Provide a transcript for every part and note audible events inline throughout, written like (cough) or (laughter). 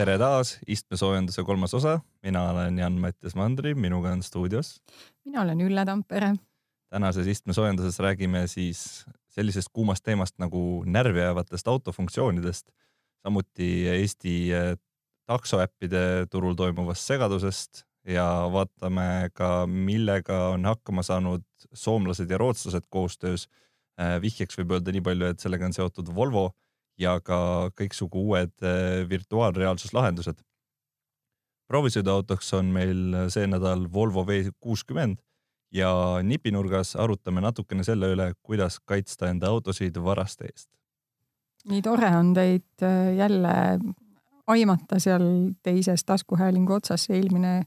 tere taas, istmesoojenduse kolmas osa, mina olen Jan-Mattias Mandri, minuga on stuudios. mina olen Ülle Tampere. tänases istmesoojenduses räägime siis sellisest kuumast teemast nagu närvi ajavatest autofunktsioonidest, samuti Eesti eh, taksoäppide turul toimuvast segadusest ja vaatame ka, millega on hakkama saanud soomlased ja rootslased koostöös. Eh, vihjeks võib öelda nii palju, et sellega on seotud Volvo ja ka kõiksugu uued eh, virtuaalreaalsuslahendused. proovisõiduautoks on meil see nädal Volvo V kuuskümmend ja nipinurgas arutame natukene selle üle, kuidas kaitsta enda autosid varaste eest. nii tore on teid eh, jälle aimata seal teises taskuhäälingu otsas, eelmine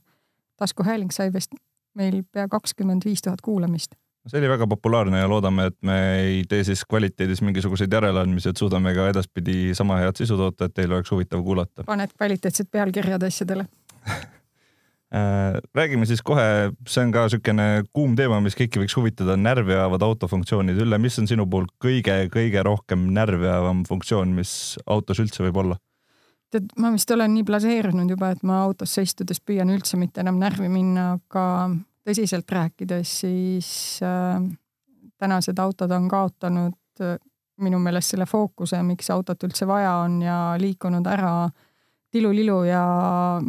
taskuhääling sai vist meil pea kakskümmend viis tuhat kuulamist see oli väga populaarne ja loodame, et me ei tee siis kvaliteedis mingisuguseid järeleandmisi, et suudame ka edaspidi sama head sisu toota, et teil oleks huvitav kuulata. paned kvaliteetsed pealkirjad asjadele (laughs) äh, räägime siis kohe, see on ka niisugune kuum teema, mis kõiki võiks huvitada, närvi ajavad autofunktsioonid. Ülle, mis on sinu puhul kõige-kõige rohkem närvi ajavam funktsioon, mis autos üldse võib olla? tead, ma vist olen nii blaseerunud juba, et ma autosse istudes püüan üldse mitte enam närvi minna, aga tõsiselt rääkides, siis äh, tänased autod on kaotanud äh, minu meelest selle fookuse, miks autot üldse vaja on ja liikunud ära tilulilu ja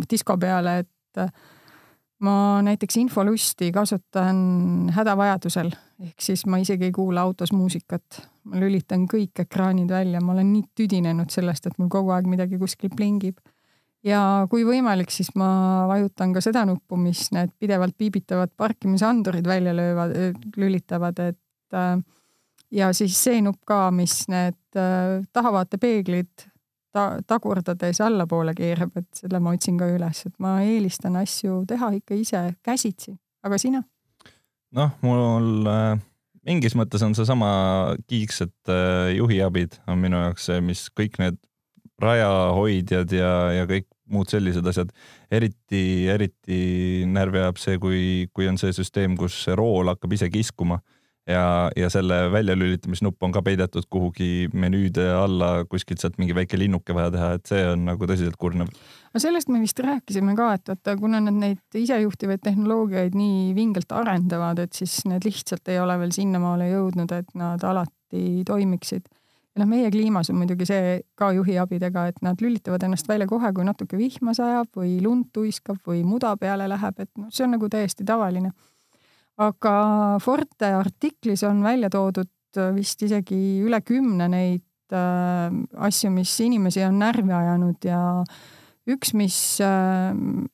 disko peale, et äh, ma näiteks infolusti kasutan hädavajadusel, ehk siis ma isegi ei kuula autos muusikat. ma lülitan kõik ekraanid välja, ma olen nii tüdinenud sellest, et mul kogu aeg midagi kuskil plingib ja kui võimalik, siis ma vajutan ka seda nuppu, mis need pidevalt piibitavad parkimisandurid välja löövad, lülitavad, et äh, ja siis see nupp ka, mis need äh, tahavaatepeeglid ta tagurdades allapoole keerab, et selle ma otsin ka üles, et ma eelistan asju teha ikka ise käsitsi, aga sina? noh, mul äh, mingis mõttes on seesama kiiksed juhiabid on minu jaoks see, mis kõik need rajahoidjad ja, ja kõik muud sellised asjad. eriti, eriti närvi ajab see, kui, kui on see süsteem, kus rool hakkab ise kiskuma ja, ja selle väljalülitamisnupp on ka peidetud kuhugi menüüde alla, kuskilt sealt mingi väike linnuke vaja teha, et see on nagu tõsiselt kurnav. no sellest me vist rääkisime ka, et vaata, kuna nad neid isejuhtivaid tehnoloogiaid nii vingelt arendavad, et siis need lihtsalt ei ole veel sinnamaale jõudnud, et nad alati toimiksid ja noh, meie kliimas on muidugi see ka juhiabidega, et nad lülitavad ennast välja kohe, kui natuke vihma sajab või lund tuiskab või muda peale läheb, et noh, see on nagu täiesti tavaline. aga Forte artiklis on välja toodud vist isegi üle kümne neid äh, asju, mis inimesi on närvi ajanud ja üks, mis äh,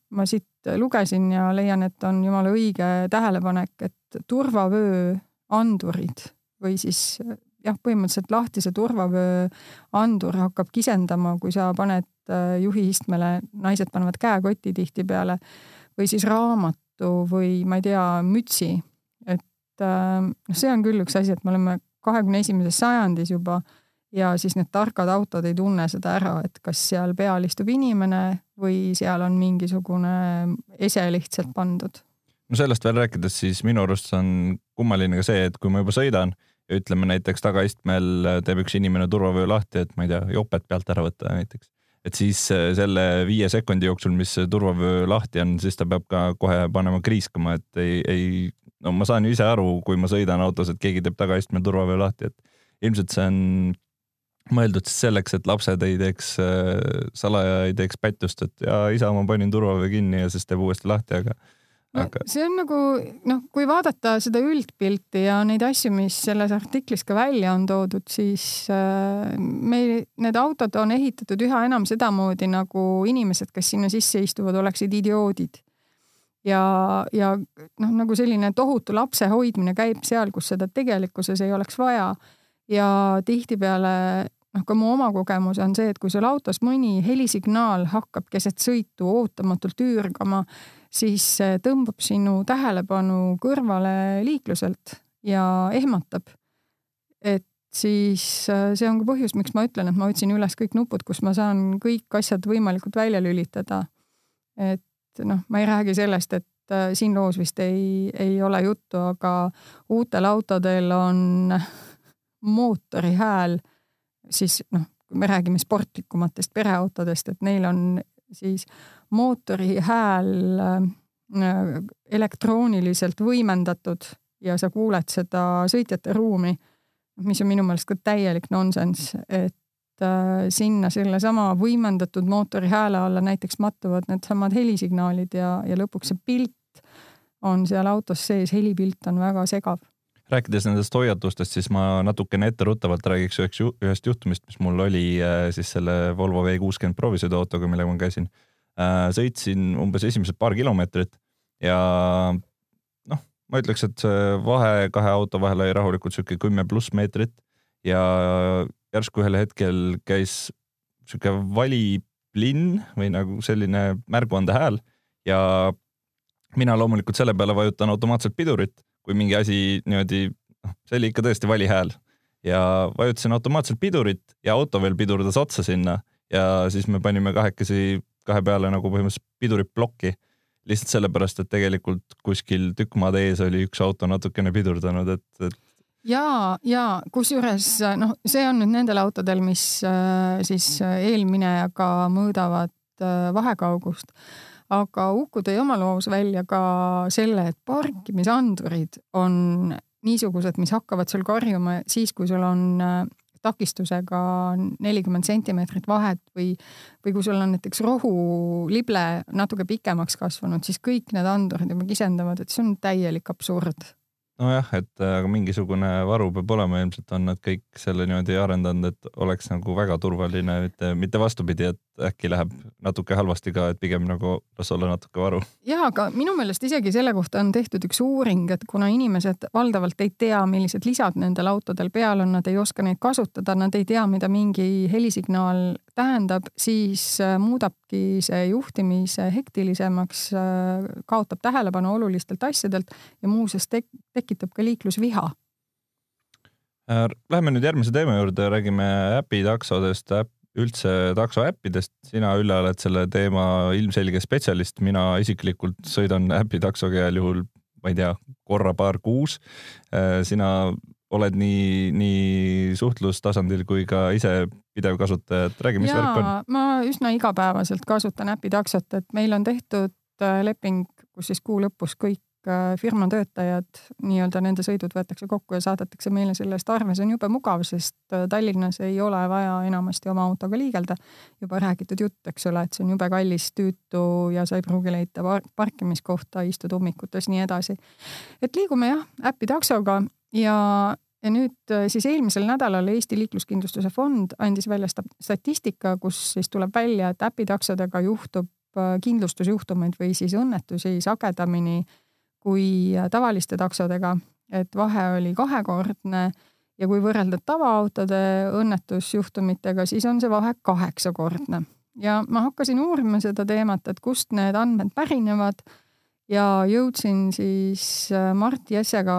ma siit lugesin ja leian, et on jumala õige tähelepanek, et turvavöö andurid või siis jah, põhimõtteliselt lahtise turvavöö andur hakkab kisendama, kui sa paned äh, juhiistmele, naised panevad käekoti tihtipeale või siis raamatu või ma ei tea, mütsi. et äh, noh, see on küll üks asi, et me oleme kahekümne esimeses sajandis juba ja siis need targad autod ei tunne seda ära, et kas seal peal istub inimene või seal on mingisugune ese lihtsalt pandud. no sellest veel rääkides, siis minu arust on kummaline ka see, et kui ma juba sõidan ja ütleme näiteks tagaistmel teeb üks inimene turvavöö lahti, et ma ei tea, jopet pealt ära võtta näiteks. et siis äh, selle viie sekundi jooksul, mis turvavöö lahti on, siis ta peab ka kohe panema kriiskama, et ei, ei, no ma saan ju ise aru, kui ma sõidan autos, et keegi teeb tagaistmel turvavöö lahti, et ilmselt see on mõeldud siis selleks, et lapsed ei teeks äh, salaja ei teeks pättust, et ja isa, ma panin turvavöö kinni ja siis teeb uuesti lahti, aga aga... see on nagu noh, kui vaadata seda üldpilti ja neid asju, mis selles artiklis ka välja on toodud, siis äh, meil need autod on ehitatud üha enam sedamoodi, nagu inimesed, kes sinna sisse istuvad, oleksid idioodid. ja, ja noh, nagu selline tohutu lapse hoidmine käib seal, kus seda tegelikkuses ei oleks vaja. ja tihtipeale noh, ka mu oma kogemus on see, et kui sul autos mõni helisignaal hakkab keset sõitu ootamatult üürgama siis tõmbab sinu tähelepanu kõrvale liikluselt ja ehmatab. et siis äh, see on ka põhjus, miks ma ütlen, et ma otsin üles kõik nupud, kus ma saan kõik asjad võimalikult välja lülitada. et noh, ma ei räägi sellest, et äh, siin loos vist ei, ei ole juttu, aga uutel autodel on mootori hääl siis noh, kui me räägime sportlikumatest pereautodest, et neil on siis mootori hääl äh, elektrooniliselt võimendatud ja sa kuuled seda sõitjate ruumi, mis on minu meelest ka täielik nonsenss, et äh, sinna sellesama võimendatud mootori hääle alla näiteks mattuvad needsamad helisignaalid ja, ja lõpuks see pilt on seal autos sees, helipilt on väga segav rääkides nendest hoiatustest, siis ma natukene etteruttavalt räägiks üheks ühest juhtumist, mis mul oli äh, siis selle Volvo V60 proovisõiduautoga, millega ma käisin. Äh, sõitsin umbes esimesed paar kilomeetrit ja noh, ma ütleks, et see vahe kahe auto vahel oli rahulikult sihuke kümme pluss meetrit ja järsku ühel hetkel käis sihuke valiplinn või nagu selline märguandehääl ja mina loomulikult selle peale vajutan automaatselt pidurit kui mingi asi niimoodi, noh, see oli ikka tõesti vali hääl ja vajutasin automaatselt pidurit ja auto veel pidurdas otsa sinna ja siis me panime kahekesi kahe peale nagu põhimõtteliselt pidurit plokki. lihtsalt sellepärast, et tegelikult kuskil tükk maad ees oli üks auto natukene pidurdanud, et, et ja, ja kusjuures noh, see on nüüd nendel autodel, mis äh, siis eelminejaga mõõdavad äh, vahekaugust. Aga Uku tõi oma loos välja ka selle, et parkimisandurid on niisugused, mis hakkavad sul karjuma siis, kui sul on äh, takistusega nelikümmend sentimeetrit vahet või, või kui sul on näiteks rohulible natuke pikemaks kasvanud, siis kõik need andurid juba kisendavad, et see on täielik absurd nojah, et äh, aga mingisugune varu peab olema, ilmselt on nad kõik selle niimoodi arendanud, et oleks nagu väga turvaline, mitte, mitte vastupidi, et äkki läheb natuke halvasti ka, et pigem nagu las olla natuke varu. ja, aga minu meelest isegi selle kohta on tehtud üks uuring, et kuna inimesed valdavalt ei tea, millised lisad nendel autodel peal on, nad ei oska neid kasutada, nad ei tea, mida mingi helisignaal tähendab, siis äh, muudabki see juhtimise hektilisemaks, äh, kaotab tähelepanu olulistelt asjadelt ja muuseas tek tekitab ka liiklusviha. Äh, läheme nüüd järgmise teema juurde, räägime äpitaksodest, üldse taksoäppidest. sina, Ülle, oled selle teema ilmselge spetsialist, mina isiklikult sõidan äpitaksoga heal juhul, ma ei tea, korra-paar kuus. sina oled nii, nii suhtlustasandil kui ka ise pidev kasutaja, et räägi, mis värk on? ma üsna igapäevaselt kasutan äpitaksot, et meil on tehtud äh, leping, kus siis kuu lõpus kõik äh, firma töötajad, nii-öelda nende sõidud võetakse kokku ja saadetakse meile selle eest arve, see on jube mugav, sest äh, Tallinnas ei ole vaja enamasti oma autoga liigelda. juba räägitud jutt, eks ole, et see on jube kallis, tüütu ja sa ei pruugi leida parkimiskohta, istud ummikutes, nii edasi. et liigume jah, äpitaksoga ja, ja nüüd äh, siis eelmisel nädalal Eesti Liikluskindlustuse Fond andis välja statistika, kus siis tuleb välja, et äpitaksodega juhtub äh, kindlustusjuhtumeid või siis õnnetusi sagedamini kui äh, tavaliste taksodega, et vahe oli kahekordne ja kui võrrelda tavaautode õnnetusjuhtumitega, siis on see vahe kaheksakordne. ja ma hakkasin uurima seda teemat, et kust need andmed pärinevad ja jõudsin siis äh, Mart Jessega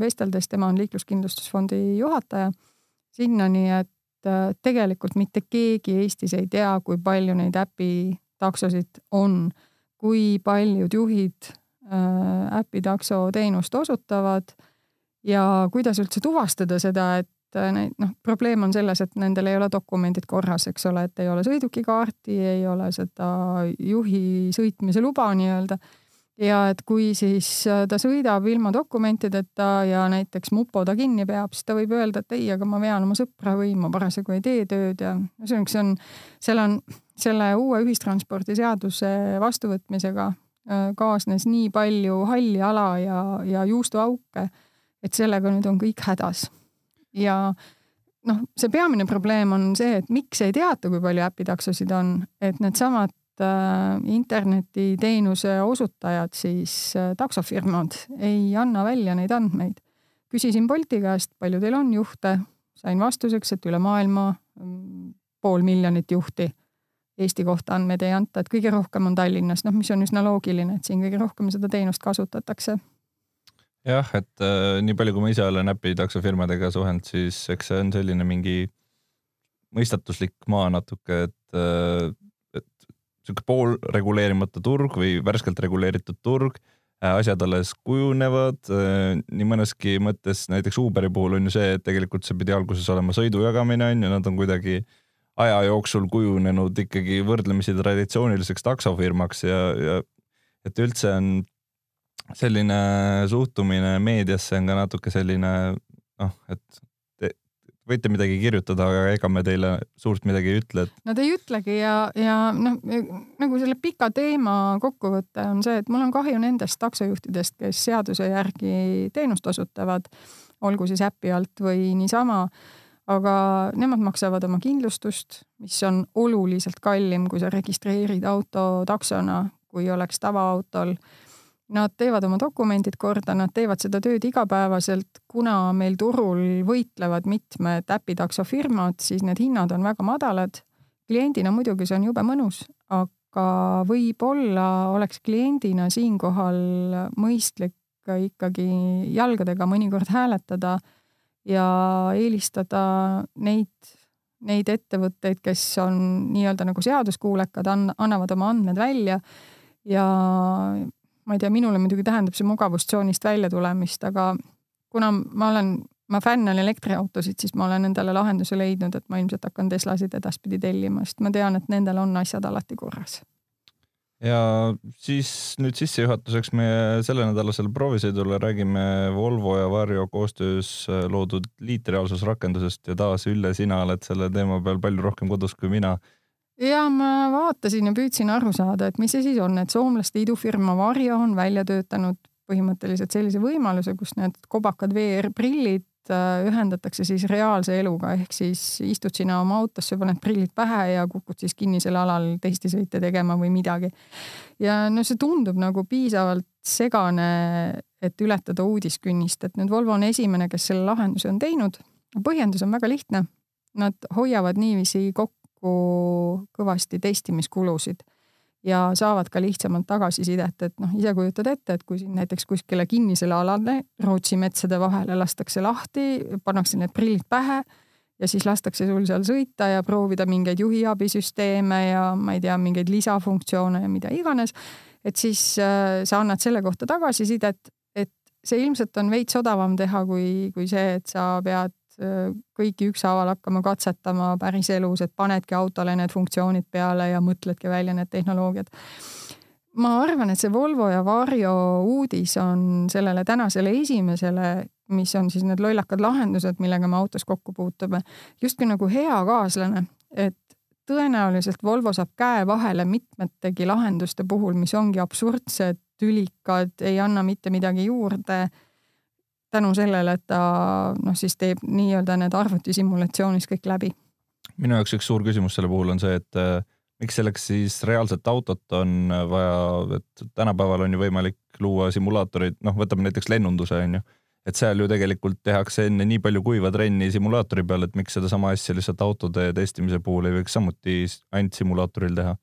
vesteldes, tema on Liikluskindlustusfondi juhataja, sinnani, et äh, tegelikult mitte keegi Eestis ei tea, kui palju neid äpitaksosid on, kui paljud juhid äh, äpitakso teenust osutavad ja kuidas üldse tuvastada seda, et neid noh, probleem on selles, et nendel ei ole dokumendid korras, eks ole, et ei ole sõidukikaarti, ei ole seda juhi sõitmise luba nii-öelda ja et kui siis äh, ta sõidab ilma dokumentideta ja näiteks mupo ta kinni peab, siis ta võib öelda, et ei, aga ma vean oma sõpra või ma parasjagu ei tee tööd ja ühesõnaga, see on, seal on selle uue ühistranspordiseaduse vastuvõtmisega äh, kaasnes nii palju halli ala ja, ja juustuauke, et sellega nüüd on kõik hädas. ja noh, see peamine probleem on see, et miks ei teata, kui palju äpitaksosid on, et needsamad internetiteenuse osutajad, siis äh, taksofirmad ei anna välja neid andmeid. küsisin Bolti käest, palju teil on juhte, sain vastuseks, et üle maailma mm, pool miljonit juhti. Eesti kohta andmeid ei anta, et kõige rohkem on Tallinnas, noh, mis on üsna loogiline, et siin kõige rohkem seda teenust kasutatakse jah, et äh, nii palju, kui ma ise olen äpi taksofirmadega suhelnud, siis eks see on selline mingi mõistatuslik maa natuke, et äh, sihuke poolreguleerimata turg või värskelt reguleeritud turg, äh, asjad alles kujunevad, äh, nii mõneski mõttes näiteks Uberi puhul on ju see, et tegelikult see pidi alguses olema sõidu jagamine on ju, nad on kuidagi aja jooksul kujunenud ikkagi võrdlemisi traditsiooniliseks taksofirmaks ja, ja et üldse on selline suhtumine meediasse on ka natuke selline noh, et võite midagi kirjutada, aga ega me teile suurt midagi ei ütle et.... Nad ei ütlegi ja, ja noh, nagu selle pika teema kokkuvõte on see, et mul on kahju nendest taksojuhtidest, kes seaduse järgi teenust osutavad, olgu siis äpi alt või niisama, aga nemad maksavad oma kindlustust, mis on oluliselt kallim, kui sa registreerid auto taksona, kui oleks tavaautol Nad teevad oma dokumendid korda, nad teevad seda tööd igapäevaselt, kuna meil turul võitlevad mitmed äpitaksofirmad, siis need hinnad on väga madalad. kliendina muidugi see on jube mõnus, aga võib-olla oleks kliendina siinkohal mõistlik ikkagi jalgadega mõnikord hääletada ja eelistada neid, neid ettevõtteid, kes on nii-öelda nagu seaduskuulekad, annavad oma andmed välja ja ma ei tea, minule muidugi tähendab see mugavustsoonist välja tulemist, aga kuna ma olen, ma fännan elektriautosid, siis ma olen endale lahenduse leidnud, et ma ilmselt hakkan Teslasid edaspidi tellima, sest ma tean, et nendel on asjad alati korras. ja siis nüüd sissejuhatuseks meie sellenädalasele proovisõidule räägime Volvo ja Vario koostöös loodud liitreaalsusrakendusest ja taas Ülle, sina oled selle teema peal palju rohkem kodus kui mina ja ma vaatasin ja püüdsin aru saada, et mis see siis on, et soomlaste idufirma Varjo on välja töötanud põhimõtteliselt sellise võimaluse, kus need kobakad VR-prillid äh, ühendatakse siis reaalse eluga, ehk siis istud sina oma autosse, paned prillid pähe ja kukud siis kinnisel alal testisõite tegema või midagi. ja no see tundub nagu piisavalt segane, et ületada uudiskünnist, et nüüd Volvo on esimene, kes selle lahenduse on teinud. põhjendus on väga lihtne. Nad hoiavad niiviisi kokku kokku kõvasti testimiskulusid ja saavad ka lihtsamalt tagasisidet, et noh, ise kujutad ette, et kui siin näiteks kuskile kinnisele alale Rootsi metsade vahele lastakse lahti, pannakse need prillid pähe ja siis lastakse sul seal sõita ja proovida mingeid juhiabisüsteeme ja ma ei tea, mingeid lisafunktsioone ja mida iganes. et siis äh, sa annad selle kohta tagasisidet, et see ilmselt on veits odavam teha, kui, kui see, et sa pead kõiki ükshaaval hakkama katsetama päriselus, et panedki autole need funktsioonid peale ja mõtledki välja need tehnoloogiad. ma arvan, et see Volvo ja Vario uudis on sellele tänasele esimesele, mis on siis need lollakad lahendused, millega me autos kokku puutume, justkui nagu hea kaaslane, et tõenäoliselt Volvo saab käe vahele mitmetegi lahenduste puhul, mis ongi absurdsed, tülikad, ei anna mitte midagi juurde tänu sellele, et ta noh, siis teeb nii-öelda need arvutisimulatsioonid kõik läbi. minu jaoks üks suur küsimus selle puhul on see, et äh, miks selleks siis reaalset autot on vaja, et tänapäeval on ju võimalik luua simulaatorid, noh, võtame näiteks lennunduse onju, et seal ju tegelikult tehakse enne nii palju kuiva trenni simulaatori peal, et miks sedasama asja lihtsalt autode testimise puhul ei võiks samuti ainult simulaatoril teha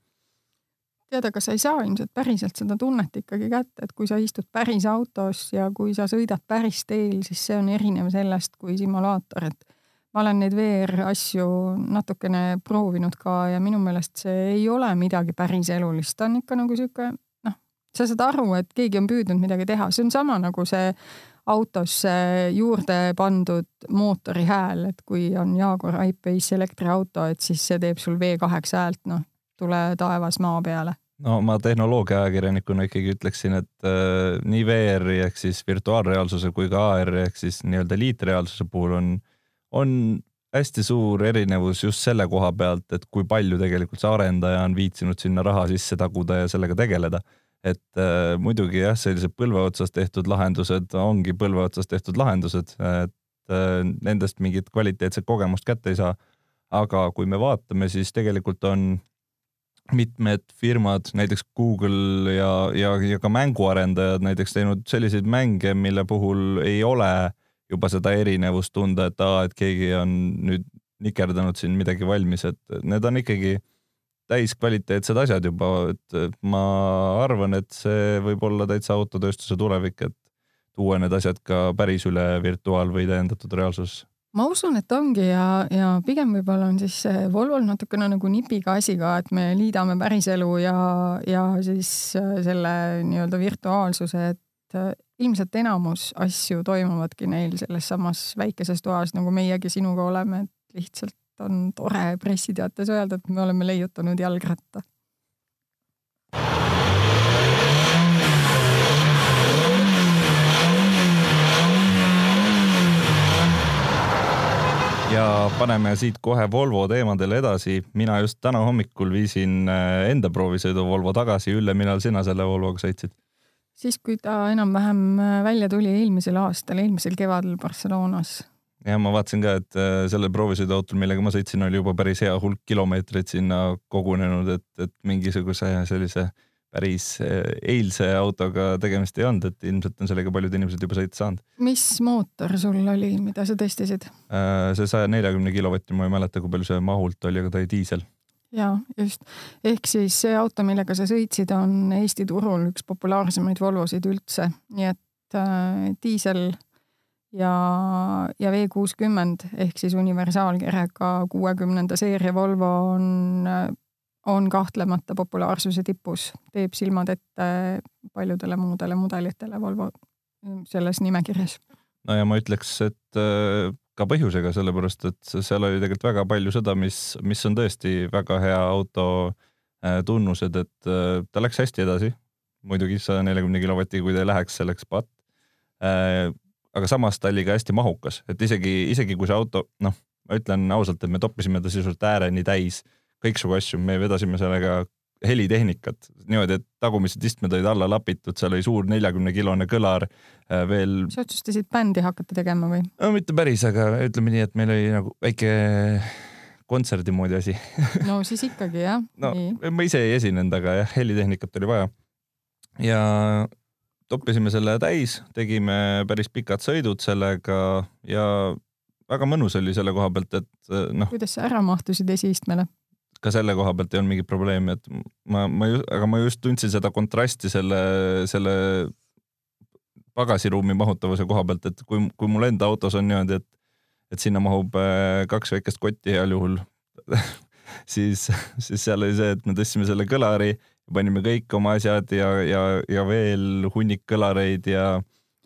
tead, aga sa ei saa ilmselt päriselt seda tunnet ikkagi kätte, et kui sa istud päris autos ja kui sa sõidad päris teel, siis see on erinev sellest kui simulaator, et ma olen neid VR asju natukene proovinud ka ja minu meelest see ei ole midagi päris elulist, ta on ikka nagu sihuke noh, sa saad aru, et keegi on püüdnud midagi teha, see on sama nagu see autosse juurde pandud mootori hääl, et kui on Jaguar I-Pace elektriauto, et siis see teeb sul V8 häält, noh, tule taevas maa peale no ma tehnoloogia ajakirjanikuna ikkagi ütleksin, et äh, nii VR-i ehk siis virtuaalreaalsuse kui ka AR-i ehk siis nii-öelda liitreaalsuse puhul on, on hästi suur erinevus just selle koha pealt, et kui palju tegelikult see arendaja on viitsinud sinna raha sisse taguda ja sellega tegeleda. et äh, muidugi jah, sellised põlve otsas tehtud lahendused ongi põlve otsas tehtud lahendused, et äh, nendest mingit kvaliteetset kogemust kätte ei saa. aga kui me vaatame, siis tegelikult on mitmed firmad, näiteks Google ja, ja, ja ka mänguarendajad näiteks teinud selliseid mänge, mille puhul ei ole juba seda erinevust tunda, et aa, et keegi on nüüd nikerdanud siin midagi valmis, et need on ikkagi täiskvaliteetsed asjad juba, et ma arvan, et see võib olla täitsa autotööstuse tulevik, et tuua need asjad ka päris üle virtuaal- või täiendatud reaalsus ma usun, et ongi ja, ja pigem võib-olla on siis Volvol natukene nagu nipiga asi ka, et me liidame päriselu ja, ja siis äh, selle nii-öelda virtuaalsuse, et äh, ilmselt enamus asju toimuvadki neil selles samas väikeses toas, nagu meiegi sinuga oleme, et lihtsalt on tore pressiteates öelda, et me oleme leiutanud jalgratta ja paneme siit kohe Volvo teemadele edasi. mina just täna hommikul viisin äh, enda proovisõidu Volvo tagasi. Ülle, millal sina selle Volvoga sõitsid? siis, kui ta enam-vähem äh, välja tuli eelmisel aastal, eelmisel kevadel Barcelonas. ja ma vaatasin ka, et äh, sellel proovisõiduautol, millega ma sõitsin, oli juba päris hea hulk kilomeetreid sinna kogunenud, et, et mingisuguse sellise äh, päris eh, eilse autoga tegemist ei olnud, et ilmselt on sellega paljud inimesed juba sõita saanud. mis mootor sul oli, mida sa testisid? Äh, see saja neljakümne kilovatti, ma ei mäleta, kui palju see mahult oli, aga ta oli diisel. ja just, ehk siis see auto, millega sa sõitsid, on Eesti turul üks populaarsemaid Volvosid üldse, nii et äh, diisel ja, ja V kuuskümmend ehk siis universaalkerega kuuekümnenda seeria Volvo on äh, on kahtlemata populaarsuse tipus, teeb silmad ette paljudele muudele mudelitele Volvo selles nimekirjas. no ja ma ütleks, et äh, ka põhjusega, sellepärast et seal oli tegelikult väga palju seda, mis, mis on tõesti väga hea auto äh, tunnused, et äh, ta läks hästi edasi. muidugi saja neljakümne kilovatiga, kui ta ei läheks, see oleks patt. aga samas ta oli ka hästi mahukas, et isegi, isegi kui see auto, noh, ma ütlen ausalt, et me toppisime ta sisuliselt ääreni täis kõiksugu asju, me vedasime sellega helitehnikat niimoodi, et tagumised istmed olid alla lapitud, seal oli suur neljakümne kilone kõlar äh, veel. sa otsustasid bändi hakata tegema või? no mitte päris, aga ütleme nii, et meil oli nagu väike kontserdi moodi asi (laughs) no siis ikkagi jah. no nii. ma ise ei esinenud, aga jah, helitehnikat oli vaja. ja toppisime selle täis, tegime päris pikad sõidud sellega ja väga mõnus oli selle koha pealt, et noh. kuidas sa ära mahtusid esiistmele? Ka selle koha pealt ei olnud mingit probleemi, et ma, ma ju, aga ma just tundsin seda kontrasti selle, selle pagasiruumi mahutavuse koha pealt, et kui, kui mul enda autos on niimoodi, et, et sinna mahub äh, kaks väikest kotti heal juhul (laughs) siis, siis seal oli see, et me tõstsime selle kõlari, panime kõik oma asjad ja, ja, ja veel hunnik kõlareid ja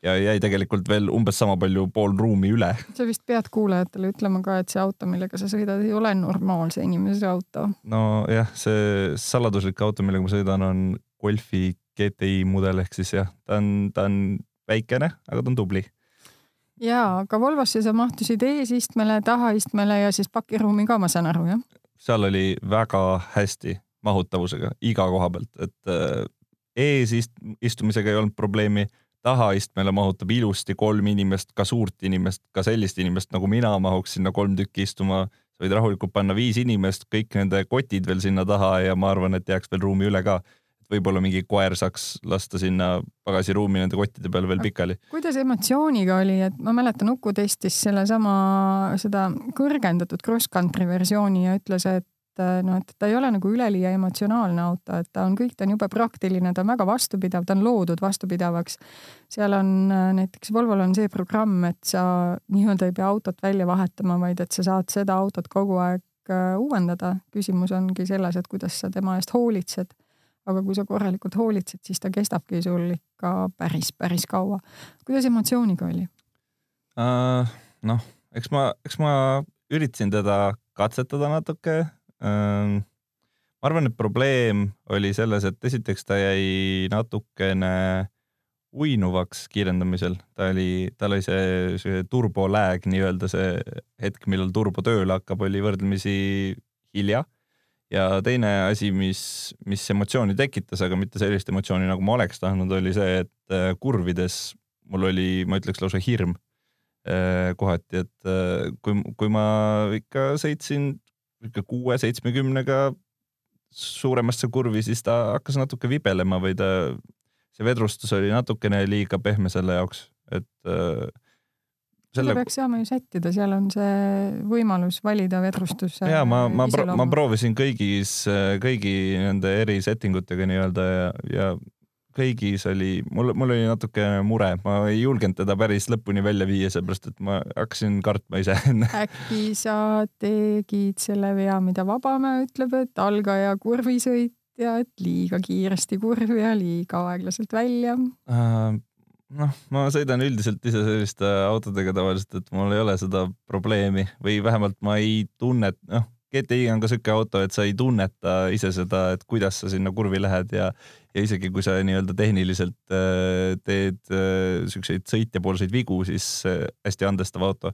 ja jäi tegelikult veel umbes sama palju pool ruumi üle. sa vist pead kuulajatele ütlema ka, et see auto, millega sa sõidad, ei ole normaalse inimese auto. nojah, see saladuslik auto, millega ma sõidan, on Golfi GTI mudel ehk siis jah, ta on, ta on väikene, aga ta on tubli. ja, aga Volvosse sa mahtusid eesistmele, tahaistmele ja siis pakiruumi ka, ma saan aru, jah? seal oli väga hästi mahutavusega iga koha pealt, et äh, eesistumisega ei olnud probleemi tahaistmele mahutab ilusti kolm inimest, ka suurt inimest, ka sellist inimest nagu mina mahuks sinna kolm tükki istuma. sa võid rahulikult panna viis inimest, kõik nende kotid veel sinna taha ja ma arvan, et jääks veel ruumi üle ka. võib-olla mingi koer saaks lasta sinna pagasiruumi nende kottide peal veel pikali. kuidas emotsiooniga oli, et ma mäletan, Uku testis sellesama, seda kõrgendatud cross-country versiooni ja ütles, et et noh, et ta ei ole nagu üleliia emotsionaalne auto, et ta on kõik, ta on jube praktiline, ta on väga vastupidav, ta on loodud vastupidavaks. seal on äh, näiteks Volvol on see programm, et sa nii-öelda ei pea autot välja vahetama, vaid et sa saad seda autot kogu aeg äh, uuendada. küsimus ongi selles, et kuidas sa tema eest hoolitsed. aga kui sa korralikult hoolitsed, siis ta kestabki sul ikka päris, päris kaua. kuidas emotsiooniga oli uh,? noh, eks ma, eks ma üritasin teda katsetada natuke ma arvan, et probleem oli selles, et esiteks ta jäi natukene uinuvaks kiirendamisel, ta oli, tal oli see, see turbolag nii-öelda see hetk, millal turbo tööle hakkab, oli võrdlemisi hilja. ja teine asi, mis, mis emotsiooni tekitas, aga mitte sellist emotsiooni, nagu ma oleks tahtnud, oli see, et äh, kurvides mul oli, ma ütleks lausa hirm äh, kohati, et äh, kui, kui ma ikka sõitsin ikka kuue-seitsmekümnega suuremasse kurvi, siis ta hakkas natuke vibelema või ta, see vedrustus oli natukene liiga pehme selle jaoks, et äh, selle peaks saama ju sättida, seal on see võimalus valida vedrustus. ja ma, ma, ma proovisin kõigis, kõigi nende eri setting utega nii-öelda ja, ja kõigis oli, mul, mul oli natuke mure, ma ei julgenud teda päris lõpuni välja viia, sellepärast et ma hakkasin kartma ise enne. (laughs) äkki sa tegid selle vea, mida Vabamäe ütleb, et algaja kurvisõitja, et liiga kiiresti kurvi ja liiga aeglaselt välja uh,? noh, ma sõidan üldiselt ise selliste autodega tavaliselt, et mul ei ole seda probleemi või vähemalt ma ei tunne, noh, GTI on ka siuke auto, et sa ei tunneta ise seda, et kuidas sa sinna kurvi lähed ja ja isegi kui sa nii-öelda tehniliselt äh, teed äh, siukseid sõitjapoolseid vigu, siis äh, hästi andestav auto.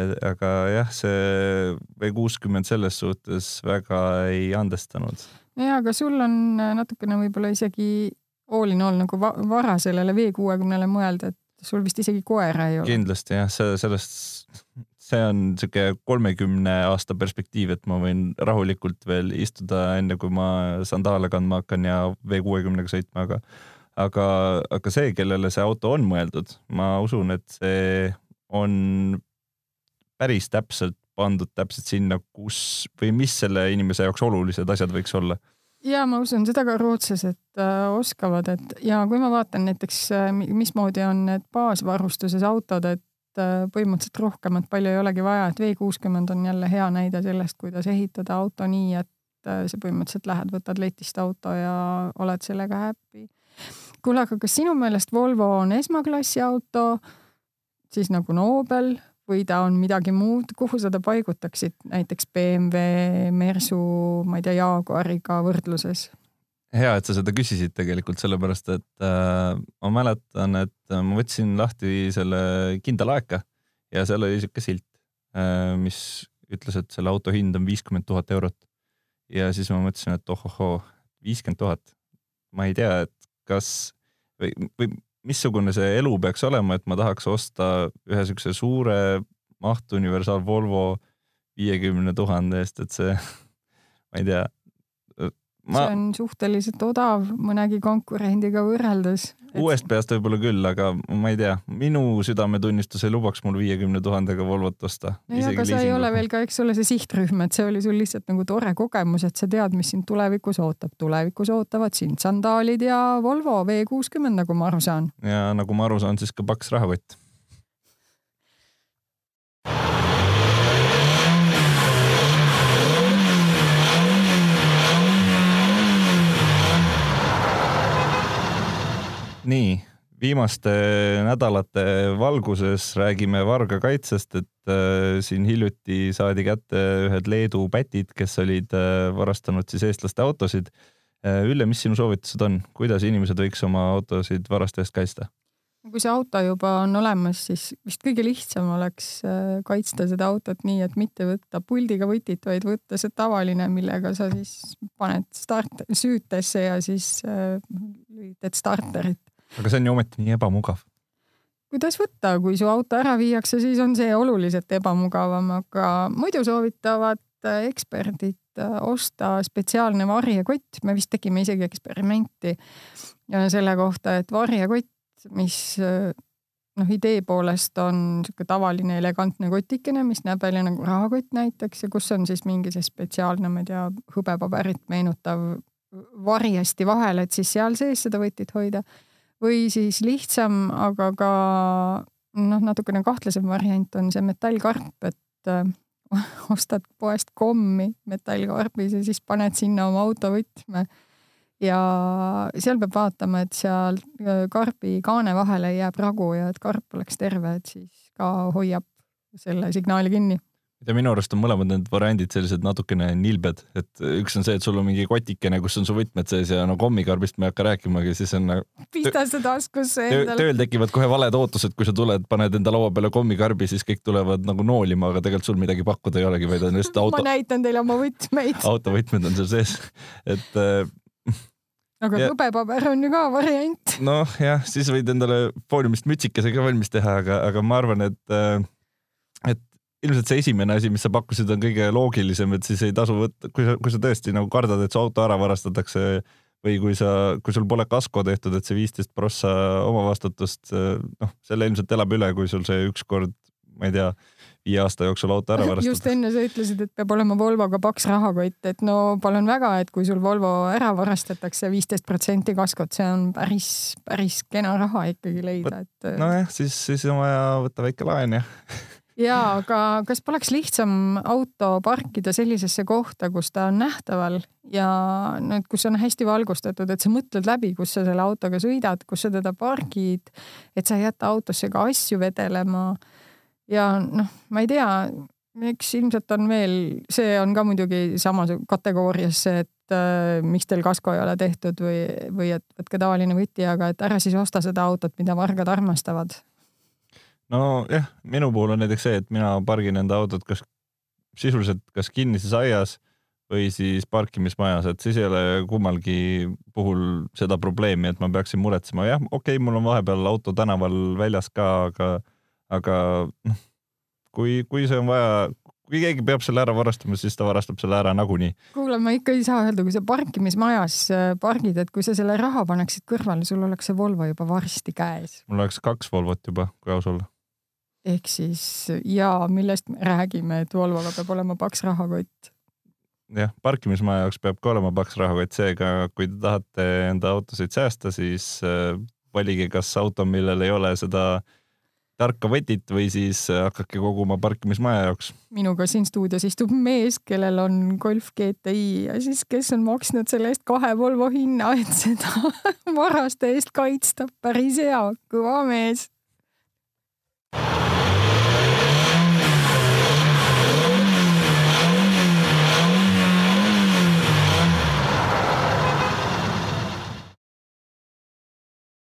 aga jah, see V kuuskümmend selles suhtes väga ei andestanud. ja, aga sul on natukene võib-olla isegi all in all nagu va vara sellele V kuuekümnele mõelda, et sul vist isegi koera ei ole. kindlasti jah, sellest, see on sihuke kolmekümne aasta perspektiiv, et ma võin rahulikult veel istuda, enne kui ma sandaale kandma hakkan ja V kuuekümnega sõitma, aga aga, aga see, kellele see auto on mõeldud, ma usun, et see on päris täpselt pandud täpselt sinna, kus või mis selle inimese jaoks olulised asjad võiks olla. Ja ma usun seda ka rootslased äh, oskavad, et ja kui ma vaatan näiteks äh,, mismoodi on need baasvarustuses autod, et äh, põhimõtteliselt rohkemat palju ei olegi vaja, et V kuuskümmend on jälle hea näide sellest, kuidas ehitada auto nii, et äh, sa põhimõtteliselt lähed, võtad letist auto ja oled sellega happy. kuule, aga kas sinu meelest Volvo on esmaklassi auto, siis nagu Nobel või ta on midagi muud, kuhu sa ta paigutaksid näiteks BMW, Mersu, ma ei tea, Jaguariga võrdluses? Hea, et sa seda küsisid tegelikult sellepärast, et äh, ma mäletan, et ma võtsin lahti selle kindla laeka ja seal oli siuke silt äh,, mis ütles, et selle auto hind on viiskümmend tuhat eurot. ja siis ma mõtlesin, et ohohoo, viiskümmend tuhat. ma ei tea, et kas või, või missugune see elu peaks olema, et ma tahaks osta ühe siukse suure mahtu universaal Volvo viiekümne tuhande eest, et see, (laughs) ma ei tea ma.... see on suhteliselt odav mõnegi konkurendiga võrreldes. uuest peast võib-olla küll, aga ma ei tea, minu südametunnistus ei lubaks mul viiekümne tuhandega Volvot osta. nojah, aga sa ei ole veel ka, eks ole, see sihtrühm, et see oli sul lihtsalt nagu tore kogemus, et sa tead, mis sind tulevikus ootab. tulevikus ootavad sind sandaalid ja Volvo V kuuskümmend, nagu ma aru saan. ja nagu ma aru saan, siis ka paks rahakott nii, viimaste nädalate valguses räägime varga kaitsest, et äh, siin hiljuti saadi kätte ühed Leedu pätid, kes olid äh, varastanud siis eestlaste autosid äh,. Ülle, mis sinu soovitused on, kuidas inimesed võiks oma autosid varaste eest kaitsta? kui see auto juba on olemas, siis vist kõige lihtsam oleks äh, kaitsta seda autot nii, et mitte võtta puldiga võtit, vaid võtta see tavaline, millega sa siis paned start, süütesse ja siis äh, lülitad starterit aga see on ju ometi nii ebamugav. kuidas võtta, kui su auto ära viiakse, siis on see oluliselt ebamugavam, aga muidu soovitavad äh, eksperdid äh, osta spetsiaalne varjekott, me vist tegime isegi eksperimenti selle kohta, et varjekott, mis äh, noh, idee poolest on niisugune tavaline elegantne kotikene, mis näeb välja nagu rahakott näiteks ja kus on siis mingi see spetsiaalne, ma ei tea, hõbepaberit meenutav varjesti vahel, et siis seal sees seda võtit hoida või siis lihtsam, aga ka noh, natukene kahtlasem variant on see metallkarp, et äh, (laughs) ostad poest kommi metallkarbis ja siis paned sinna oma autovõtme. ja seal peab vaatama, et seal äh, karbi kaane vahele ei jää pragu ja et karp oleks terve, et siis ka hoiab selle signaali kinni ja minu arust on mõlemad need variandid sellised natukene nilbed, et üks on see, et sul on mingi kotikene, kus on su võtmed sees ja no kommikarbist me ei hakka rääkimagi, siis on nagu. pista see taskusse endale. tööl tekivad kohe valed ootused, kui sa tuled, paned enda laua peale kommikarbi, siis kõik tulevad nagu noolima, aga tegelikult sul midagi pakkuda ei olegi, vaid on lihtsalt (laughs) auto. ma näitan teile oma võtmeid autovõtmed on seal sees, et äh, aga ja... hõbepaber on ju ka variant. noh, jah, siis võid endale fooliumist mütsikese ka valmis teha, aga, aga ma arvan, et, äh, et ilmselt see esimene asi, mis sa pakkusid, on kõige loogilisem, et siis ei tasu võtta, kui sa, kui sa tõesti nagu kardad, et su auto ära varastatakse või kui sa, kui sul pole kasko tehtud, et see viisteist prossa omavastutust, noh, selle ilmselt elab üle, kui sul see ükskord, ma ei tea, viie aasta jooksul auto ära varastatakse. just enne sa ütlesid, et peab olema Volvoga paks rahakott, et no palun väga, et kui sul Volvo ära varastatakse viisteist protsenti kaskot, see on päris, päris kena raha ikkagi leida, et. nojah, siis, siis on vaja võtta väike laen ja (laughs) ja aga kas poleks lihtsam auto parkida sellisesse kohta, kus ta on nähtaval ja et kus on hästi valgustatud, et sa mõtled läbi, kus sa selle autoga sõidad, kus sa teda pargid, et sa ei jäta autosse ka asju vedelema. ja noh, ma ei tea, eks ilmselt on veel, see on ka muidugi samas kategoorias see, et äh, miks teil kasko ei ole tehtud või, või et võtke tavaline võti, aga et ära siis osta seda autot, mida vargad armastavad nojah, minu puhul on näiteks see, et mina pargin enda autot kas sisuliselt kas kinnises aias või siis parkimismajas, et siis ei ole kummalgi puhul seda probleemi, et ma peaksin muretsema, jah, okei okay,, mul on vahepeal auto tänaval väljas ka, aga, aga noh, kui, kui see on vaja, kui keegi peab selle ära varastama, siis ta varastab selle ära nagunii. kuule, ma ikka ei saa öelda, kui sa parkimismajas äh, pargid, et kui sa selle raha paneksid kõrvale, sul oleks see Volvo juba varsti käes. mul oleks kaks Volvot juba, kui aus olla ehk siis ja millest me räägime, et Volvoga peab olema paks rahakott. jah, parkimismaja jaoks peab ka olema paks rahakott, seega kui te tahate enda autosid säästa, siis äh, valige kas auto, millel ei ole seda tarka võtit või siis äh, hakake koguma parkimismaja jaoks. minuga siin stuudios istub mees, kellel on Golf GTI ja siis, kes on maksnud selle eest kahe Volvo hinna, et seda (laughs) varaste eest kaitsta. päris hea, kõva mees